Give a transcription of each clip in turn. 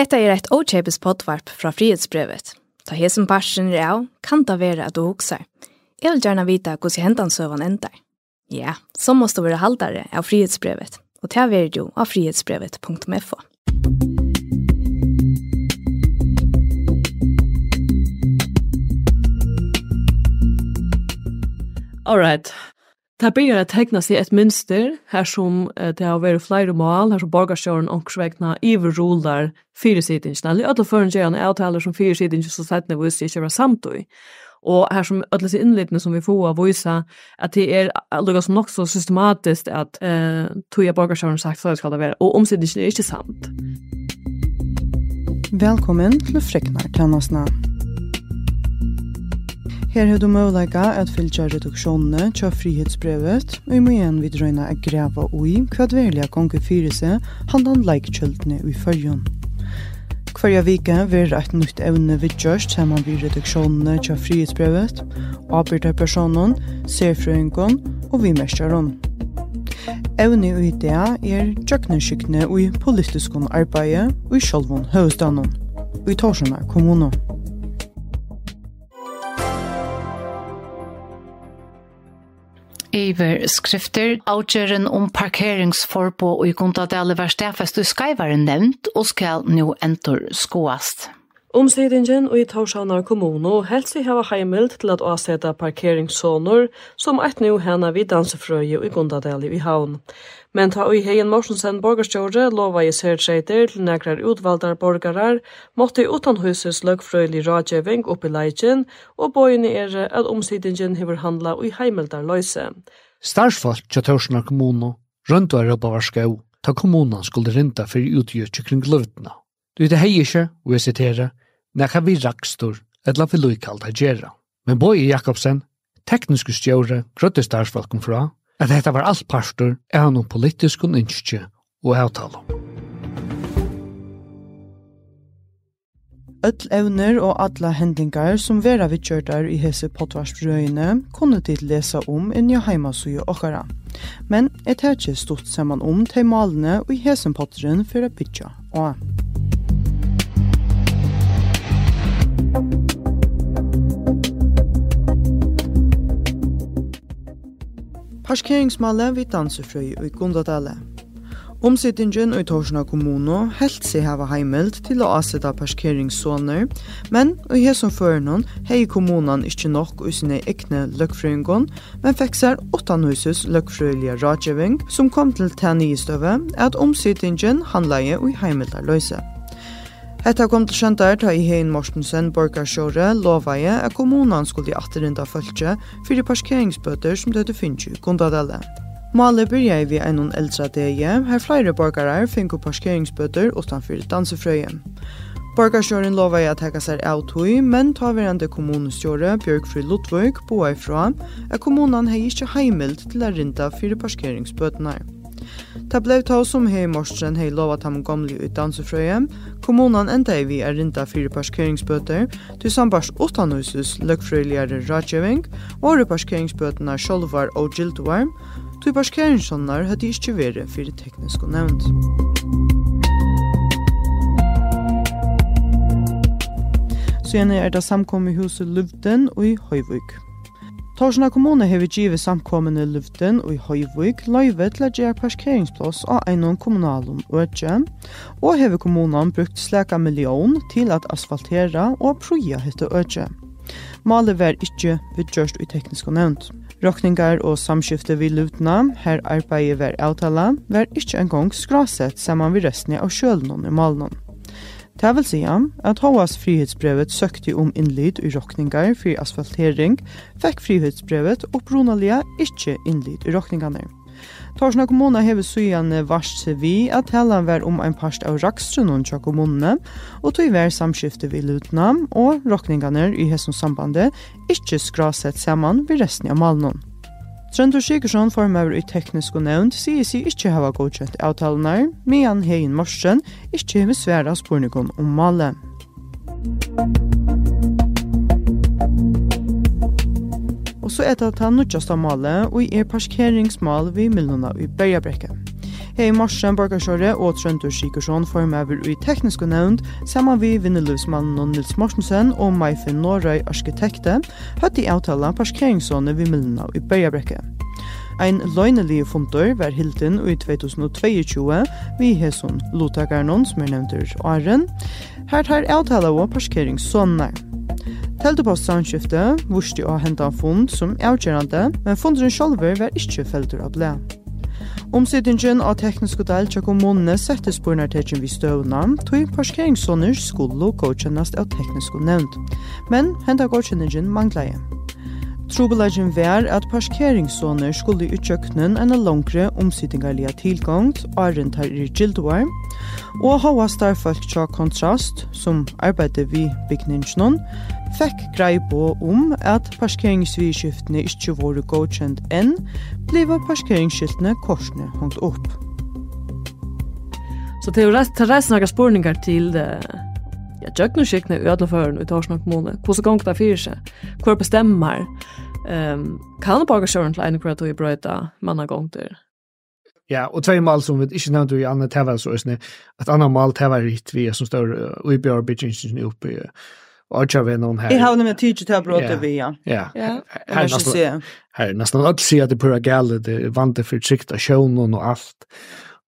Hetta er eit ochepes potvarp fra frihetsbrevet. Ta hesen parsen er av, kan ta vera at du huksar. Jeg vil gjerne vita hos hentan søvan endar. Ja, så måste du være haldare av frihetsbrevet, og ta vera jo av frihetsbrevet.fo. All right. Det börjar å teckna seg et mønster, her som eh, det har vært flere mål her som borgarsjåren och svägna överrolar fyrsitingen eller alla förengörande avtaler som fyrsitingen så sätt när vi ser inte var samtidigt. Och här som alle disse inledning som vi får av vissa at det er lukket som nok så systematisk at eh, toja borgarsjåren sagt så det ska det være, og omsidningen er ikke sant. Velkommen til Freknar Tannasna. Her har du møvleika at fylgja reduksjonene tja frihetsbrevet, og i må igjen vidrøyna a greva ui hva dverliga gongi fyrir seg handan leikkjøltene ui fyrjon. Hverja vike vil eit nytt evne vidgjørst saman vi reduksjonene tja frihetsbrevet, avbyrda personen, serfrøyngon og vi mestjaron. Evne ui idea er tjøkneskykne ui politiskon arbeid ui sjolvon høvstanon, ui torsjona kommunon. Iver skrifter, avgjøren om parkeringsforbå og i kontadele var stedfest og skrevaren nevnt og skal nå entor skoast. Omsidingen og i Torshavnar kommuno helst vi hava heimild til at avseta parkeringssoner som eit nu hena vid dansefrøye og i Gundadeli i Havn. Men ta ui heien Morsensen borgarstjåre lova i særtreiter til nekrar utvaldar borgarar måtte i utanhuses løgfrøylig rådgjøving oppi leitjen og bøyene er at omsidingen hever handla ui heimildar løyse. Starsfalt til Torshavnar kommuno røndvar røybavarskau ta kommunan skulle rinda fyrir utgjøtje kring løvdna. Du det hei ikke, og jeg siterer, nekka vi rakstor, etla vi loikalt a gjerra. Men Boje Jakobsen, tekniske stjåre, grøtte starsfalken fra, at dette var alt parster, er han noen politisk og innskje og avtale. Öll evner og alla hendingar som vera vi kjørtar i hese potvarsbrøyene kunne tid lesa om inn i heimasuje okkara. Men et her ikke stort saman om til malene og i hesen potteren for a bytja og. Parkeringsmalle vid dansefrøy i Gundadale. Omsittingen i Torsna kommune helt seg hava heimelt til å avsette parkeringssoner, men i hesson førenon hei kommunen ikkje nok i sine ekne løkfrøyngon, men fikk seg åttanhuses løkfrøylige rådgjøving som kom til tennigestøve at omsittingen handleie i heimelta løse. Hetta kom til skjøntar ta i Hein Mortensen Borgarsjåre lovaje at kommunan skulle i atterinda følge fyrir parkeringsbøter som døde finnes i Gundadale. Male byrja vi einon eldra dege, her flere borgarar finko parkeringsbøter utanfor dansefrøyen. Borgarsjåren lovaje at hekka seg av tog, men ta verande kommunestjåre Bjørkfri Lodvøk boa ifra at kommunan hei ikkje heimild til a rinda fyrir parkeringsbøtene. Ta blev ta som hei morsen hei lova tam gamli ut dansefrøye. Kommunan enda i vi er rinda fire parkeringsbøter, til sambars utanhusus løgfrøyligare rådgjøving, og parkeringsbøtene sjolvar og gildvar, til parkeringssånnar hadde ikkje vere fyrir teknisk og nevnt. Så igjen er det samkommet huset Luften og i Høyvøk. Torsna kommune hevi givet samkommende luften og i Høyvik løyve til at gjøre parkeringsplass av einon kommunalum øtje, og hevi kommunen brukt slæka million til at asfaltera og proja hette øtje. Malet var ikke vidgjørst i teknisk og nevnt. Rokningar og samskifte vid lutna, her arbeidet var avtala, var ikke engang skrasett saman vid resten av sjølnån i malen. Det vil si at Håas frihetsbrevet søkte om innlyd i rokningar for asfaltering, fikk frihetsbrevet opprunalige ikke innlyd i rokningene. Torsna kommuna hever sujane varst seg vi at helan var om ein parst av rakstrunnen tja kommunene, og tog vær samskifte vi lutna og rokningane i hessum sambandet ikkje skrasett saman vi resten av malnån. Trøndur Sigursson formøver i teknisk og nevnt sier seg ikke hava godkjent avtalenar, medan Hein Morsen ikke heve sværa spornikon om male. Og så er det at han nødjast av male og er parkeringsmal vi millona i Bergabrekket. Hei Morsen Borgarsjøre og Trøndur Sikersson formøver i tekniske nevnd, saman vi vinneløsmannen Nils Morsensen og Maifen Norøy arkitekte, høtt i avtala parkeringssåne vi Milna i Bergabrekke. Ein løgnelig funtor var hilden i 2022 vi hesson Lotakarnon som er nevnt ur Aren. Her tar avtala og parkeringssåne. Teldepost samskiftet, vurste å hente en fund som avgjørende, men funderen sjølver var ikke feltur av blæ. Omsidingen av tekniske del til kommunene settes på nærtetjen vi støvna, tog parkeringssåner skulle godkjennast av tekniske nevnt. Men henta godkjenningen mangla jeg. Trobelagen vær at parkeringssåner skulle i utkjøkkenen en langre omsidingarlige tilgang, åren tar i gildoar, og hava starfolk tja kontrast, som arbeidde vi bygningsnån, fekk grei på om at parkeringsvidskiftene ikkje våre godkjent enn, bliva parkeringsskiltene korsne hongt opp. Så det er jo reist, det er reist noen spurningar til det, ja, djøkningsskiktene i Ødleføren i Torsna kommune. Hvordan gong det fyrir seg? Hvor bestemmer? Um, kan bare borgarsjøren til ene kvar i brøyta manna gong til? Ja, og tvei mal som vi ikke nevnte i Anna Tevas og Øsne, at Anna Mal Tevas hitt vi som står i Bjørn Bidjinsjen oppe i Och jag vet någon här. Jag har nämligen att jag bråte vi ja. Ja. Här nästan nästan att se att det pura galle det vante för sikta shown och allt.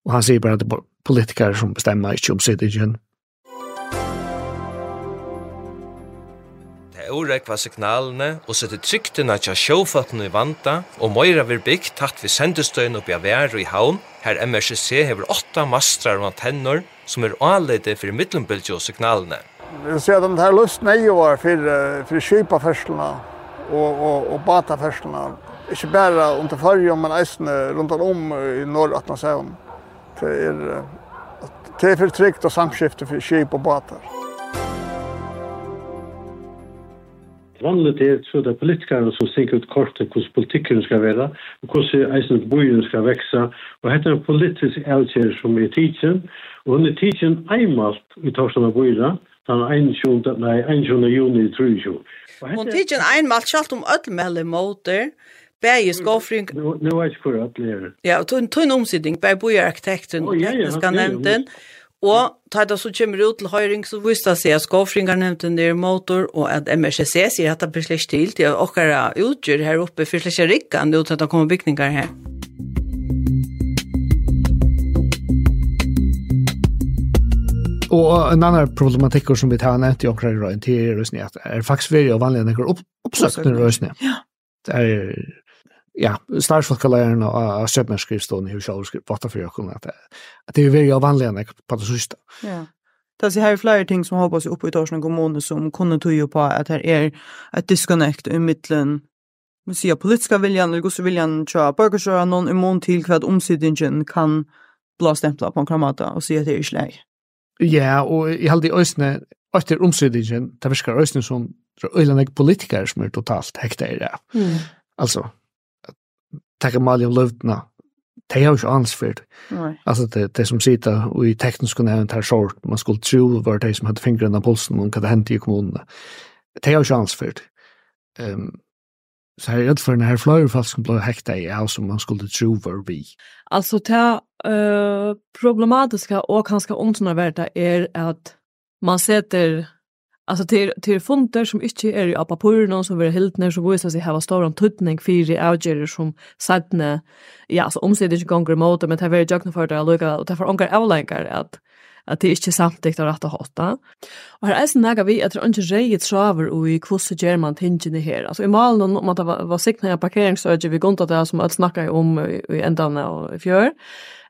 Och han säger bara att det är politiker som bestämmer inte om sidigen. urekva signalene og sette tryktene til sjåfattene i vanta, og Moira vil byggt tatt vid sendestøyen oppi av vær i havn, her MRCC hever åtta mastrar og antenner som er anleide for middelbildet og signalene vi ser att de här lust ju var för för köpa färslarna och och och bata färslarna. Inte bara under förr men även runt om i norr att man säger om. Det är det är för tryggt och samskifte för köp och batar. Vanligt er så det politikerne som synker ut kortet hvordan politikken skal være, og hvordan eisen bojen skal vekse. Og dette er en politisk avgjør som er tidsen, og hun er tidsen eimalt i Torsen av bojen, den 21. Nei, 21. juni 23. Hon tidsin einmalt sjalt om öll mellom måter, bæði skofring. Nu, nu er ikke for öll er. Ja, og tunn, tunn omsidning, bæði bojarkitekten, oh, ja, ja, tekniska ja, nevnden, og ta det så kommer ut til høyring, så visste det seg at skofringar nevnte en del motor, og at MRCC sier at det blir slik til, til at okkara utgjør her oppe, for slik er rikkan, til at det kommer bygningar her. Och en annan problematikk som vi tar nämnt i omkring röjn till er röjning är att är faktiskt väldigt vanliga när upp, oppsøkende röjning. Ja. Det är ja, starsfolkalärarna och köpmänskriftstånd i hur själv skrivit vata för jag kunde att det är väldigt vanliga när på det sista. Ja. Det er her flere ting som hoppas oppe i Torsen kommune som kunne tog jo på att her är et disconnect i mitten man sier politiska viljan eller gosse viljan tja borgarsöra någon immun til hva omsidningen kan blåstämpla på en kramata och säga att det är ikke släg. Ja, og jeg halde i øsne, etter omsøydingen, det virker øsne som øyne politikere som er totalt hekta i det. Mm. Altså, takk om alle om løvdene, det har jo ikke annet for det. Altså, det, det som sitter og i teknisk og nevnt her sort, man skulle tro var det som hadde fingrene av pulsen, og hva det hendte i kommunene. Det har jo ikke annet det. Um, Så här är det för den här flyer fast som blev häktad i av som man skulle tro var vi. Alltså det uh, problematiska och ganska omtnärvärda är att man sätter Alltså till till fonder som inte är i på porno som vill helt när så visar sig ha stor en tutning för i avgärder som sadne ja så omsätter inte gånger mot men det är väldigt jag för det lucka och därför onkel avlänkar att at det ikke er samtidig av rett og hatt. Og her er sånn nægget vi att det er ikke reget traver og i hvordan gjør man tingene her. Altså i malen om at det var, var sikten av parkeringsøyde vi gønt det som alle snakket om i endene og i fjør.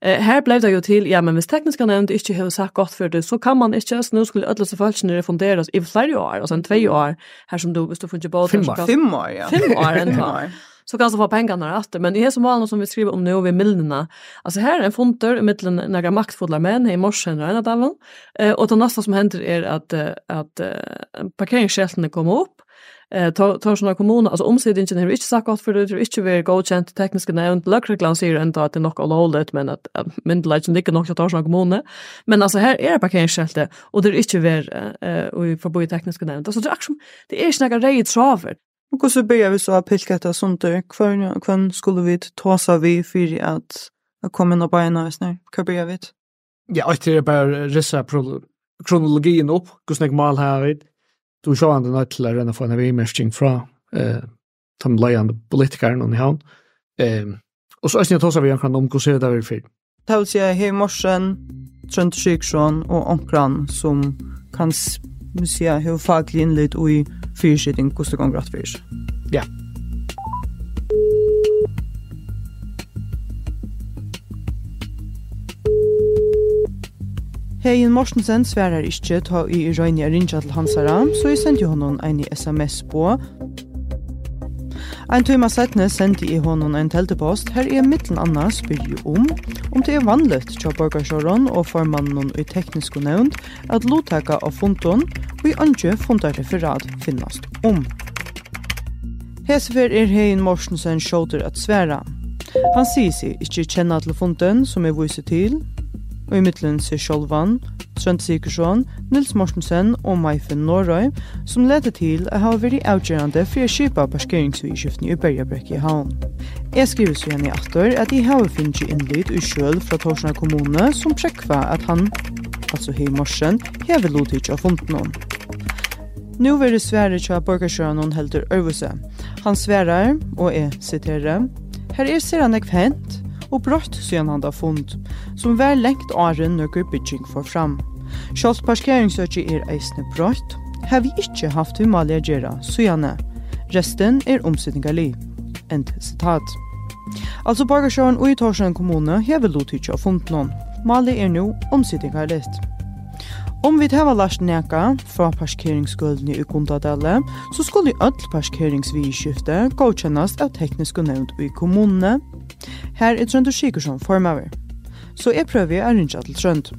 Eh, her ble det jo til, ja, men hvis tekniska nevnt ikke har sagt godt for det, så kan man ikke, så nå skulle alle det refunderes i flere år, altså en tve år, her som du, hvis du finner på... Fem år. Fem år, ja. Fem år, en år så kan du få pengarna rätt. Men det är som vanligt som vi skriver om nu vid miljonerna. Alltså här är en fonter i mitten några maktfulla män i morsen och en av dem. Eh, och det nästa som händer är att, att uh, parkeringsskältene kommer upp. Eh tar tar såna kommuner alltså omsidningen har inte sagt gott för det är inte väl godkänt tekniska nämnd. Lökreklam säger ändå att det nog all hållet men att myndigheten ligger nog att ta såna kommuner. Men alltså här är parkeringsskyltar och det är inte väl eh och vi i tekniska nämnd. Alltså det är som det är snacka rejält traver Og hvordan börjar vi så å pilke etter sånt der? Hvem skulle vi ta seg vi for at komme inn og bare nå, hva börjar vi? Ja, og det er bare rissa kronologien opp, hvordan jeg mal her vid. Du ser han den nødt til å renne for en avimestring fra eh, de leiende politikeren og i havn. Eh, og så er det også vi omkring om hvordan det er vi for. Det vil si at her i morsen, Trønd Sjøksson og omkring som kan si, at har faglig innlitt og i fyrskyting hvordan det ganger at fyrs. Ja. Hegin Morsensen sverar ikkje ta i røyni a rinja til hansara, så jeg sendte honom en SMS på Ein tøyma setne sendi i honom ein teltepost, her er mittlen anna spyrju om, om det er vanligt tja borgarsjåron og formannen i teknisk nevnt at lottaka av fonton og i andre fundarreferat finnast om. Hesefer er hein Morsensen sjåter at sværa. Han sier seg ikkje kjenna til funden som er vise til, og i mittlen seg sjolvan, Trond Sikersson, Nils Mortensen og Maifen Norøy, som ledde til at ha vært avgjørende for å kjøpe parkeringsvidskiften i Bergabrekk i havn. Jeg skriver så igjen i atter at de har finnet innlitt i kjøl fra Torsna kommune som prekva at han, altså hei morsen, heve lotidt av funten om. Nå vil det svære til at hun helder øvelse. Han sverar, og jeg siterer, Her er ser han ikke hent, og brått siden han da fond, som vær lengt åren når bygging får fram. Sjålt parkeringsøkje er eisne brøyt, har vi ikkje haft vi malige gjerra, så. Resten er omsetningali. End sitat. Altså Borgersjøen og i Torsen kommune hever lotytje av fundlån. Mali er nå omsetningalist. Om vi tar last neka fra parkeringsgulvene i Gundadale, så skulle öll parkeringsvidskifte godkjennast av teknisk og nevnt i kommunene. Her er Trønd og Sikersson formaver. Så jeg prøver å rinja til Trønd.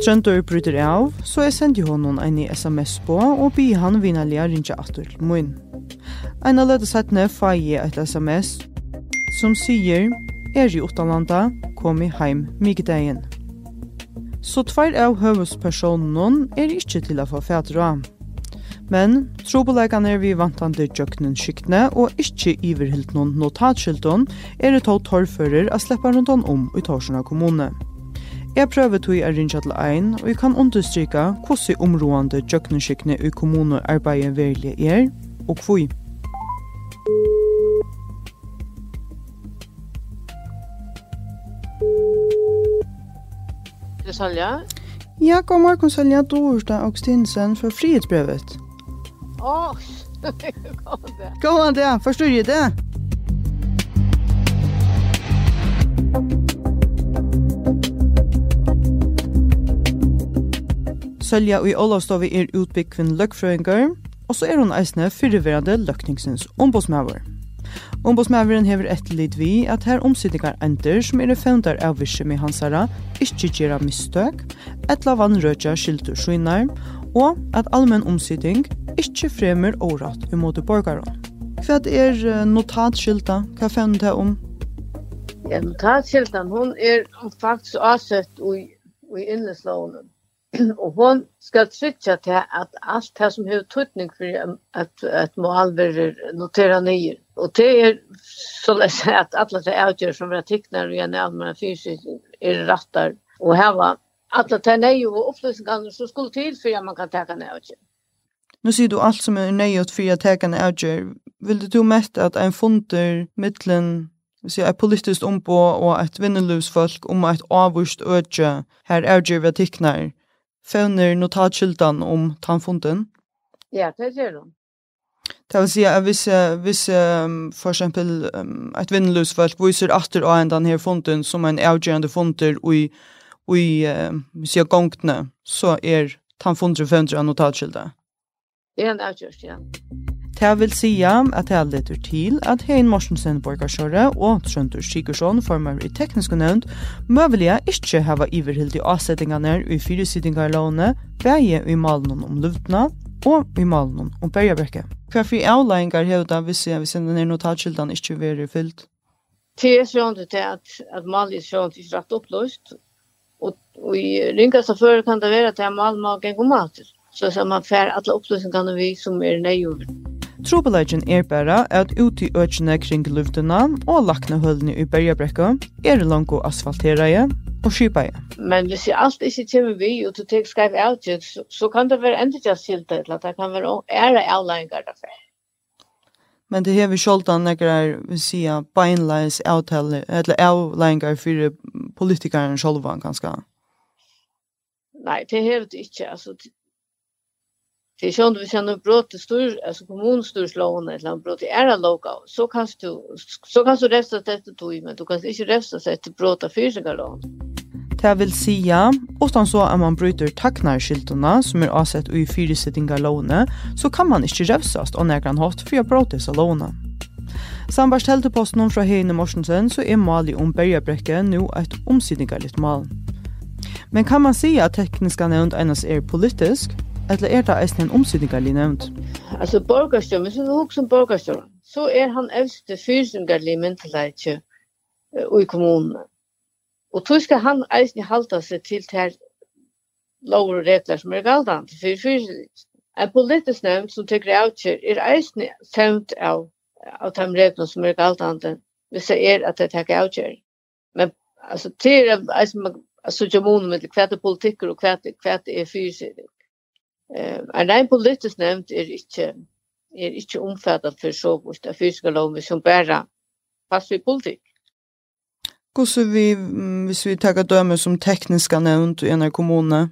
Trøndur bryter av, så jeg sendte honom en i sms på, og bi han vinnerlige rinja atter til min. En av løte settene får jeg et sms som sier, er i utanlanda, kom i heim mygdeien. Så tvær av høvespersonen er ikke til å få fædra. Men trobeleggene er vi vantande djøkkenen skiktene og ikke noen notatskilton er det tog torrfører å slippe rundt om i Torsen kommune. kommunen. Jeg prøver tog er rinja til ein, og jeg kan understryka hvordan områdende jøknenskikkene i kommunearbeidet virkelig er, og hvor. Det Salja? Ja, god morgen Salja Dorstad Okstinsen fra Frihetsbrevet. Åh, oh, god dag. God dag, forstår du det? Sølja i Olavstovi er utbyggvinn løgfrøyngar, og så er hun eisne fyrirverande løkningsens ombudsmæver. Ombudsmæveren hever etterlid vi at her omsidingar ender som er fevndar av virksomhet hansara, ikkje gjerra mistøk, etla vannrødja skyldur skynar, og at allmenn omsiding ikkje fremur årat um borgaron. Hva er notatskylda? Hva fevnd det om? Ja, notatskyldan, hon er faktisk avsett i, i innleslånen og hon skal tryggja til at alt det som har tøytning for at, at må alver notera nye. Og det er så lett at alle det avgjør som er tikkner og gjerne allmenn fysisk er rattar og heva alle det nye og opplysningene som skulle til for at man kan teka nøy avgjør. Nu sier du alt som er nøyot fyrir at teka nøy avgjør. Vil du mest at ein funder mittlen Vi ser et politisk ombå og et vinneløsfolk om et avvurst ødje her avgjør vi tikkner fevner notatkyldan om tannfunden? Ja, det gjør hun. Det vil si at hvis, hvis um, for eksempel um, et vinnløsfolk viser atter av en denne funden som en avgjørende funder i, i um, sier gongtene, så er tannfunder fevner av notatkyldan. Det er en avgjørst, ja. Det vil si at det leder til at Hein Morsensen Borgarsjøre og Trøndur Sigursson former i teknisk nevnt møvelige ikke hava iverhild i avsettingene i fyresidingarlåne, veie i malen om luftene og i malen om bergeverket. Hva fri avleggingar hevda hvis hvis den er ned notatskildene ikke være fyllt? Det er sånn til at, at malen er sånn til rett oppløst, og, og i ringkast av før kan det være at malen må gå om mater, så man får alle oppløsningene vi som er nøyjord. Trobelagen er bare at ut i økene kring luftene og lakne hullene i bergebrekka er langt asfaltereie og skipaie. Men hvis jeg alt ikke kommer vi og du tek skrev avgjøk, så, så kan det være enda silta eller det kan være ære avlæringar derfor. Men det hever sjoldan nekrar, vi sier, beinleis avtale, eller avlæringar fyrir politikaren sjolvan, kanskje? Nei, det hever det ikke. Altså, Det är sånt vi känner brott till stor alltså kommunstyrslån eller en brott i era loka så kan du så kan du resta det du tog men du kan inte resta det till brott av fysiska lån. Det vil sija, utan så at man bryter taknarskyltene som er avsett i fyrisettinga låne, så kan man ikke revsast og nekran hatt for å bråte seg låne. Sambars telteposten fra Heine Morsensen så er mali om Bergebrekke nå et omsidningarlitt mal. Men kan man si at tekniska nevnt enas er politisk, eller er det eisen en omsidningarlig nevnt? Altså borgarstjøren, hvis vi hukker som borgarstjøren, så er han eldste fyrsningarlig myndelagje i kommunene. Og tog skal han eisen halda seg til til lover og regler som er galdant for fyrsningarlig. En politisk nevnt som tykker avkjør er eisen tømt av, av de regler som er galdant hvis det er at det tykker avkjør. Men altså, til er eisen man Alltså jag menar med kvätte politiker och kvätte kvätte är fysiskt Eh, en rein politisk nevnt er ikke, er ikke omfattet for så bort av fysiske lover som bare passer i politikk. Hvordan vi, hvis vi tar døme som tekniska nevnt i en kommune?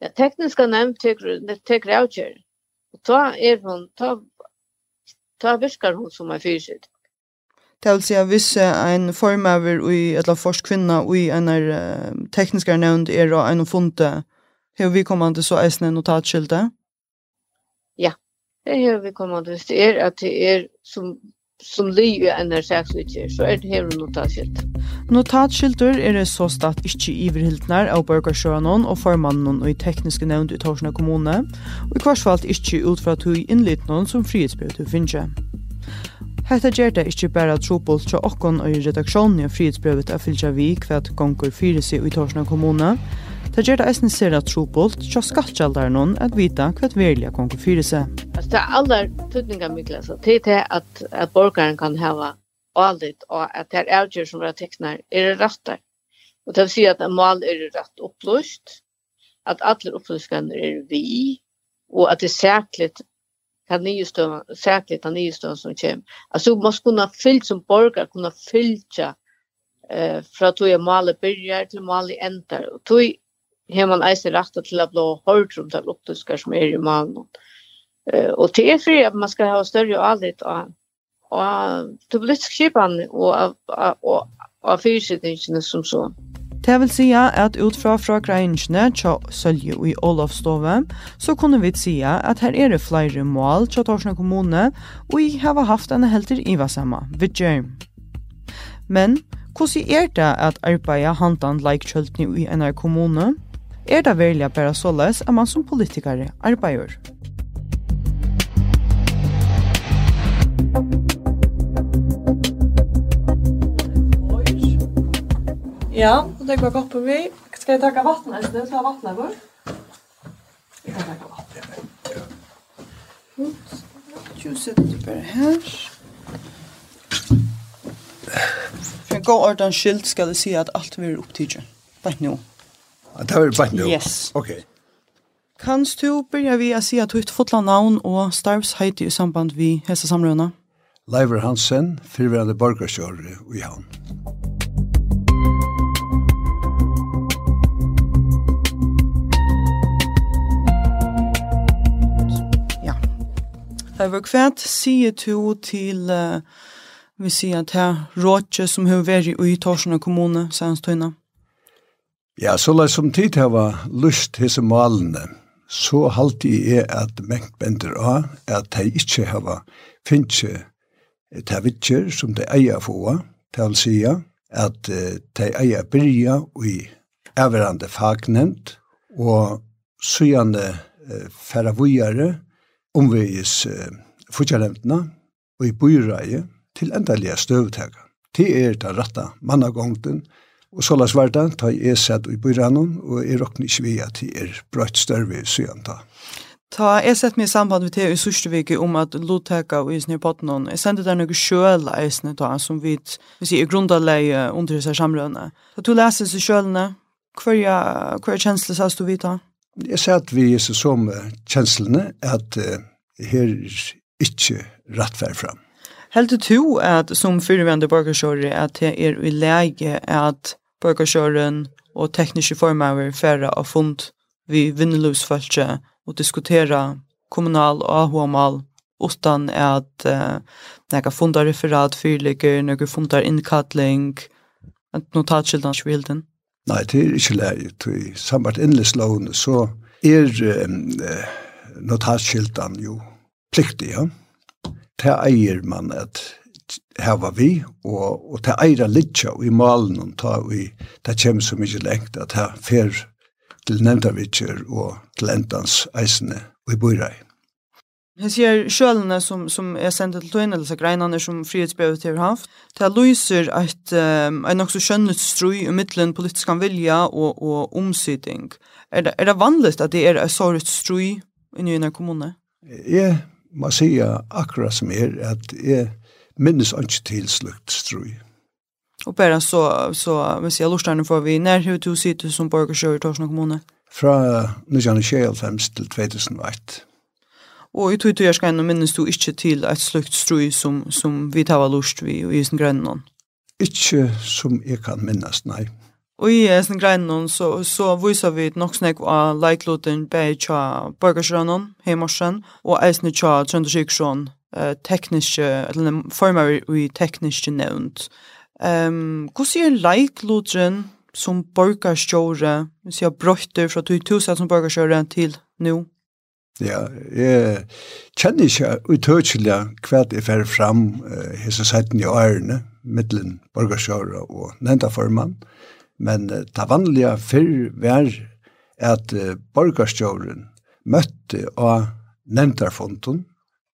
Ja, tekniska nevnt teker avgjør. Og ta er hun, ta, ta virkar hun som er fysisk. Det vil si at hvis en formaver i, eller forskvinna i en tekniska nevnt er en funte Hur vi kommer inte så äsna notatskylte? Ja, det hur vi kommer inte. Det är att det är som som lyger enn er saksvitser, så er det her notatskilt. är er det så statt ikkje iverhiltnar av borgarsjøanon og formannen och i tekniske nevnt i Torsna kommune, og i kvarsfalt ikkje ut fra at hui som frihetsbyrd hu finnje. Hetta gjer det ikkje berre trupul tja okkon og i redaksjonen i frihetsbrevet av fylgja vi hva gongur fyrir seg i Torsna kommune, Det gjør det eisen sera trobolt tja skattkjaldar noen at vita hva et verilige konkur fyrir seg. Altså, det er aller tydninga mykla, så til til at, at borgaren kan hava alit og at det er avgjør som er teknar er rattar. Og det vil si at en mal er rett opplyst, at alle opplysninger er vi, og at det er særligt kan nystøvan, særligt av nystøvan som kommer. Altså, man skal kunne fyllt som borger, kunne fyllt eh, fra tog jeg malet byrjar til malet endar. Og tog har man eisen rett til å bli hørt om det optiske som er i magen. Uh, og det er fri at man skal ha større avlitt av, og det politiske skipan og av, og, av, av som så. Det vil sija at ut fra greinjene tja Sølje i Olavstove, så kunne vi sija at her er det flere mål tja Torsna kommune, og vi har haft en helter ivasamma, vidtjer. Men, hvordan er det at arbeida handan leikjøltni i NR kommune? er det velja bare så løs at man som politikere arbeider. Ja, og det går godt på vi. Skal jeg takke vatten her? Skal jeg ta vattnet vår? Jeg kan takke vatten vattnet. Tjus setter det bare her. For en god ordentlig skilt skal jeg si at alt vil opptidje. Bare noe. Det er bare nå? Yes. Ok. Kanst du begynne vi att säga att fotla navn og starvsheit i samband vi hese samrøna? Leiver Hansen, fyrværende borgerskjører i havn. Ja. Leiver, hva sier du til uh, vi sier at her rådje som har vært i Torsen kommune, sier han Ja, så la som tid har var lyst til disse malene, så halti er at mengt bender av at de ikkje hava finnje ta vittjer som de eier få, til sia at de eia byrja i everande fagnevnt, og sujande færre vujare omvegis futjalemtna og i byrraie til endalega støvtega. Det er det ratta mannagongten, Og så las verda, ta i esed i byranon, og jeg råkne ikke vi at det er brøtt større søgjenta. Ta Ta, jeg sett meg i samband med det i Sørstevike om at Lotheka og Isne i potten, jeg sendte der noe sjøl eisne ta, som vi, vi sier, grundarleie under seg samrøyne. Da du leser seg sjølene, hva er kjensle sas du vita? Jeg sier at vi er så som kjenslene, at uh, her er ikke rett vær fram. Helt du to at som fyrirvendig borgarsjåri at det er i lege at borgarsjåren og tekniske formøver færre av fund vi vinnelusfølse og diskutera kommunal og ahomal utan at uh, nega fundar referat fyrligger, nega fundar innkattling, at notatskildan skvilden. Nei, det er ikke leie, i samvart innlislovene så er um, notatskildan jo pliktig, ja. Det eier man at hava vi, og, og ta eira litja i malen, og ta vi, det kommer så mye lengt, at her fer til nevntavitjer og til endans eisene og i bøyrei. Jeg sier sjølene som, som er sendt til tøyne, eller greinene som frihetsbrevet har haft, det lyser at um, en så skjønnet strøy i midtelen politisk vilja og, og omsyting. Er det, er det vanligt at det er et såret strøy i nye kommune? Jeg må si akkurat som er at jeg minnes ikke til slukt strøy. Og bare så, så hvis jeg lurer får vi når har du sitter som borgerskjører i Torsna kommune? Fra 1925 til 2001. Og i tog jeg skal minnes du ikke til et slukt strøy som, som vi tar lust vi i sin grønne Ikke som jeg kan minnes, nei. Og i sin greinen så, så viser vi nok snakk av leikloten bei tja borgerskjønnen, Heimorsen, og eisen tja Trøndersiksjon uh, tekniske, eller former i tekniske nevnt. Um, hvordan er leiklodren som borgarstjåre, hvis jeg brøyter fra 2000 som borgarstjåre til nå? Ja, jeg kjenner ikke utøkelig hva jeg fer fram uh, hese seiten i årene, mittelen borgarstjåre og nevnta formann, men uh, det vanlige før var at uh, borgerstjåren møtte av nevntarfonden,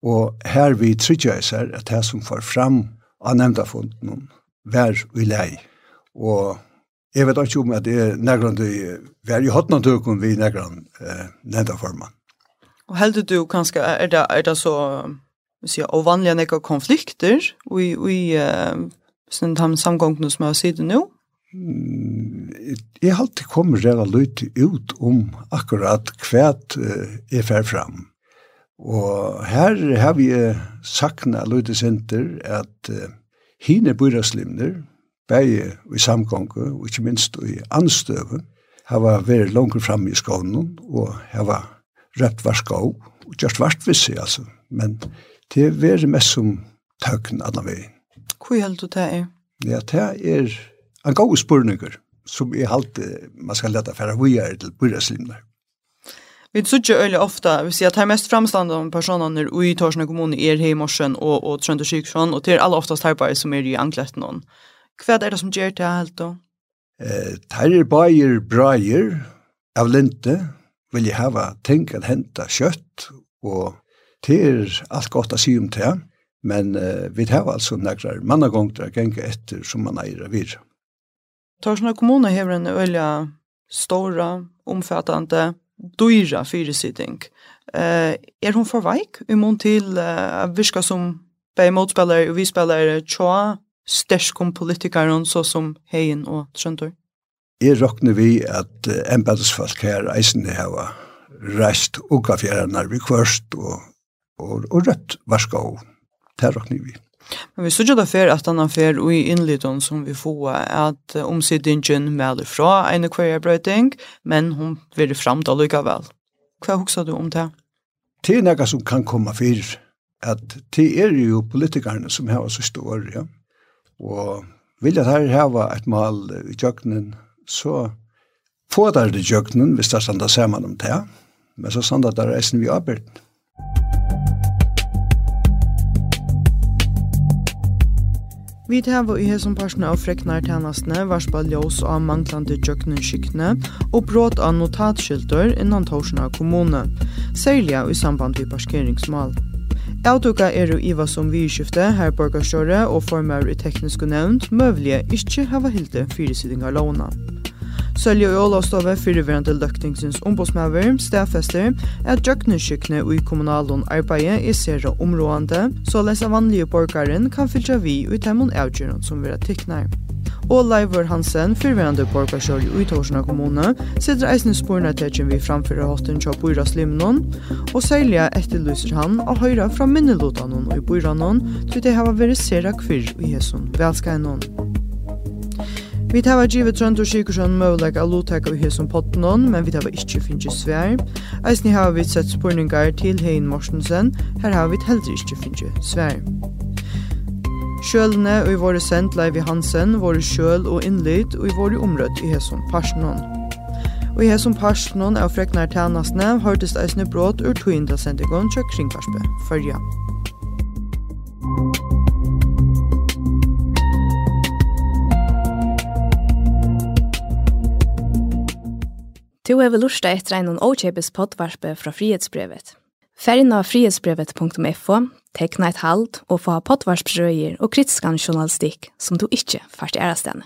Og her vi tryggja oss at det som får fram av nevnda funden vær i lei. Og jeg vet ikke om at det er nærgrand vær i hotna tøkken vi nærgrand eh, nevnda. Og heldur du kanskje, er det, er det så sier, ovanlige nekka konflikter i, i uh, sånn tam samgångene som jeg har siden nå? Jeg har alltid kommet rett og ut om akkurat hva jeg fer fram. Og her har vi sakna Løyde Center at uh, hine byraslimner, begge i samgånge, og ikke minst i anstøve, har vært langt fram i skånen, og har røpt var skå, og gjort vart visse, altså. Men det er vært mest som tøkken alle veien. Hvor held du det er? Ja, det er en god spurninger, som er alltid man skal lette for å gjøre til byraslimner. Vi sutja öle ofta, vi ser att här mest framstående personerna i Torsna kommun er här i morsen och, och Trönda og och till alla oftast här som är i anklätt någon. Hva är det som gjør det helt da? Eh, her er bajer brajer av linte, vill jeg hava tänk att henta og och till allt gott att se om det. Men eh, vi har alltså några mannagångter att gänga efter som man äger vid. Torsna kommun har en öliga stora, omfattande dyra fyresitting. Eh, er hon for veik i mån til uh, virka som bei motspillere og vi spelare tjoa sterkom politikeren så som Heien og Trøntor? Jeg råkner vi at uh, embedsfolk her eisen hava reist og gaffjernar vi kvørst og, og, og rødt varskå. Det råkner vi. Men vi sørger da for at han fer og i innliten som vi får at omsidningen melder fra en kvarjebrøyting, men hun vil fram til likevel. Hva husker du om det? Det er noe som kan komme for, at det er jo politikerne som har så stor, ja. Og vil jeg her hava et mal i jøkkenen, så får det i jøkkenen, hvis det stander sammen om det, men så sånn det er reisen vi arbeidene. Vi hava i hesson parsna av freknar tjenestene, varspa ljós av manglande jøknenskykne og bråt av notatskyldur innan Torsna kommune, særlig i samband med parkeringsmål. Avtuka er jo Iva som vidskifte, her borgarstjåre og former i tekniske nevnt, møvlige ikke hava hilde fyrisidingar låna. Sølje og Ålastove, fyrirverande løktingsins ombudsmæver, stedfester at jøkneskykkene i kommunalen arbeidet i sere områdende, så lesa vanlige borgaren kan fylltja vi i temmon avgjøren som vera tikknar. Og Leivor Hansen, fyrverande borgarsjøl i Torsna kommune, setter eisne sporene tetjen vi framfører hosten til Bøyra Slimnon, og særlig etterlyser han å høyre fra minnelotanen og i Bøyranen, til det har vært sere kvir i hesson velskainon. Vi tar var givet trønd og sykersjøn møvleg av lotek av hesson potten potten men vi tar var ikke finnes svær. Eisni har vi sett spurningar til Hein Morsensen, her har vi heller ikkje finnje svær. Sjølene og i våre sendt Leivi Hansen, våre sjøl og innlyd og i våre områd i hesson om parsenon. Og i hesson om parsenon av freknar tænasne hørtes eisne brot ur toinda sendigon tjøk kringvarspe, fyrja. Du hever lusta etter ein og åkjepes poddvarpe fra frihetsbrevet. Færgen av frihetsbrevet.fo, tekna et halt og få poddvarsprøyer og kritiskan journalistikk som du ikkje fart i ærastene.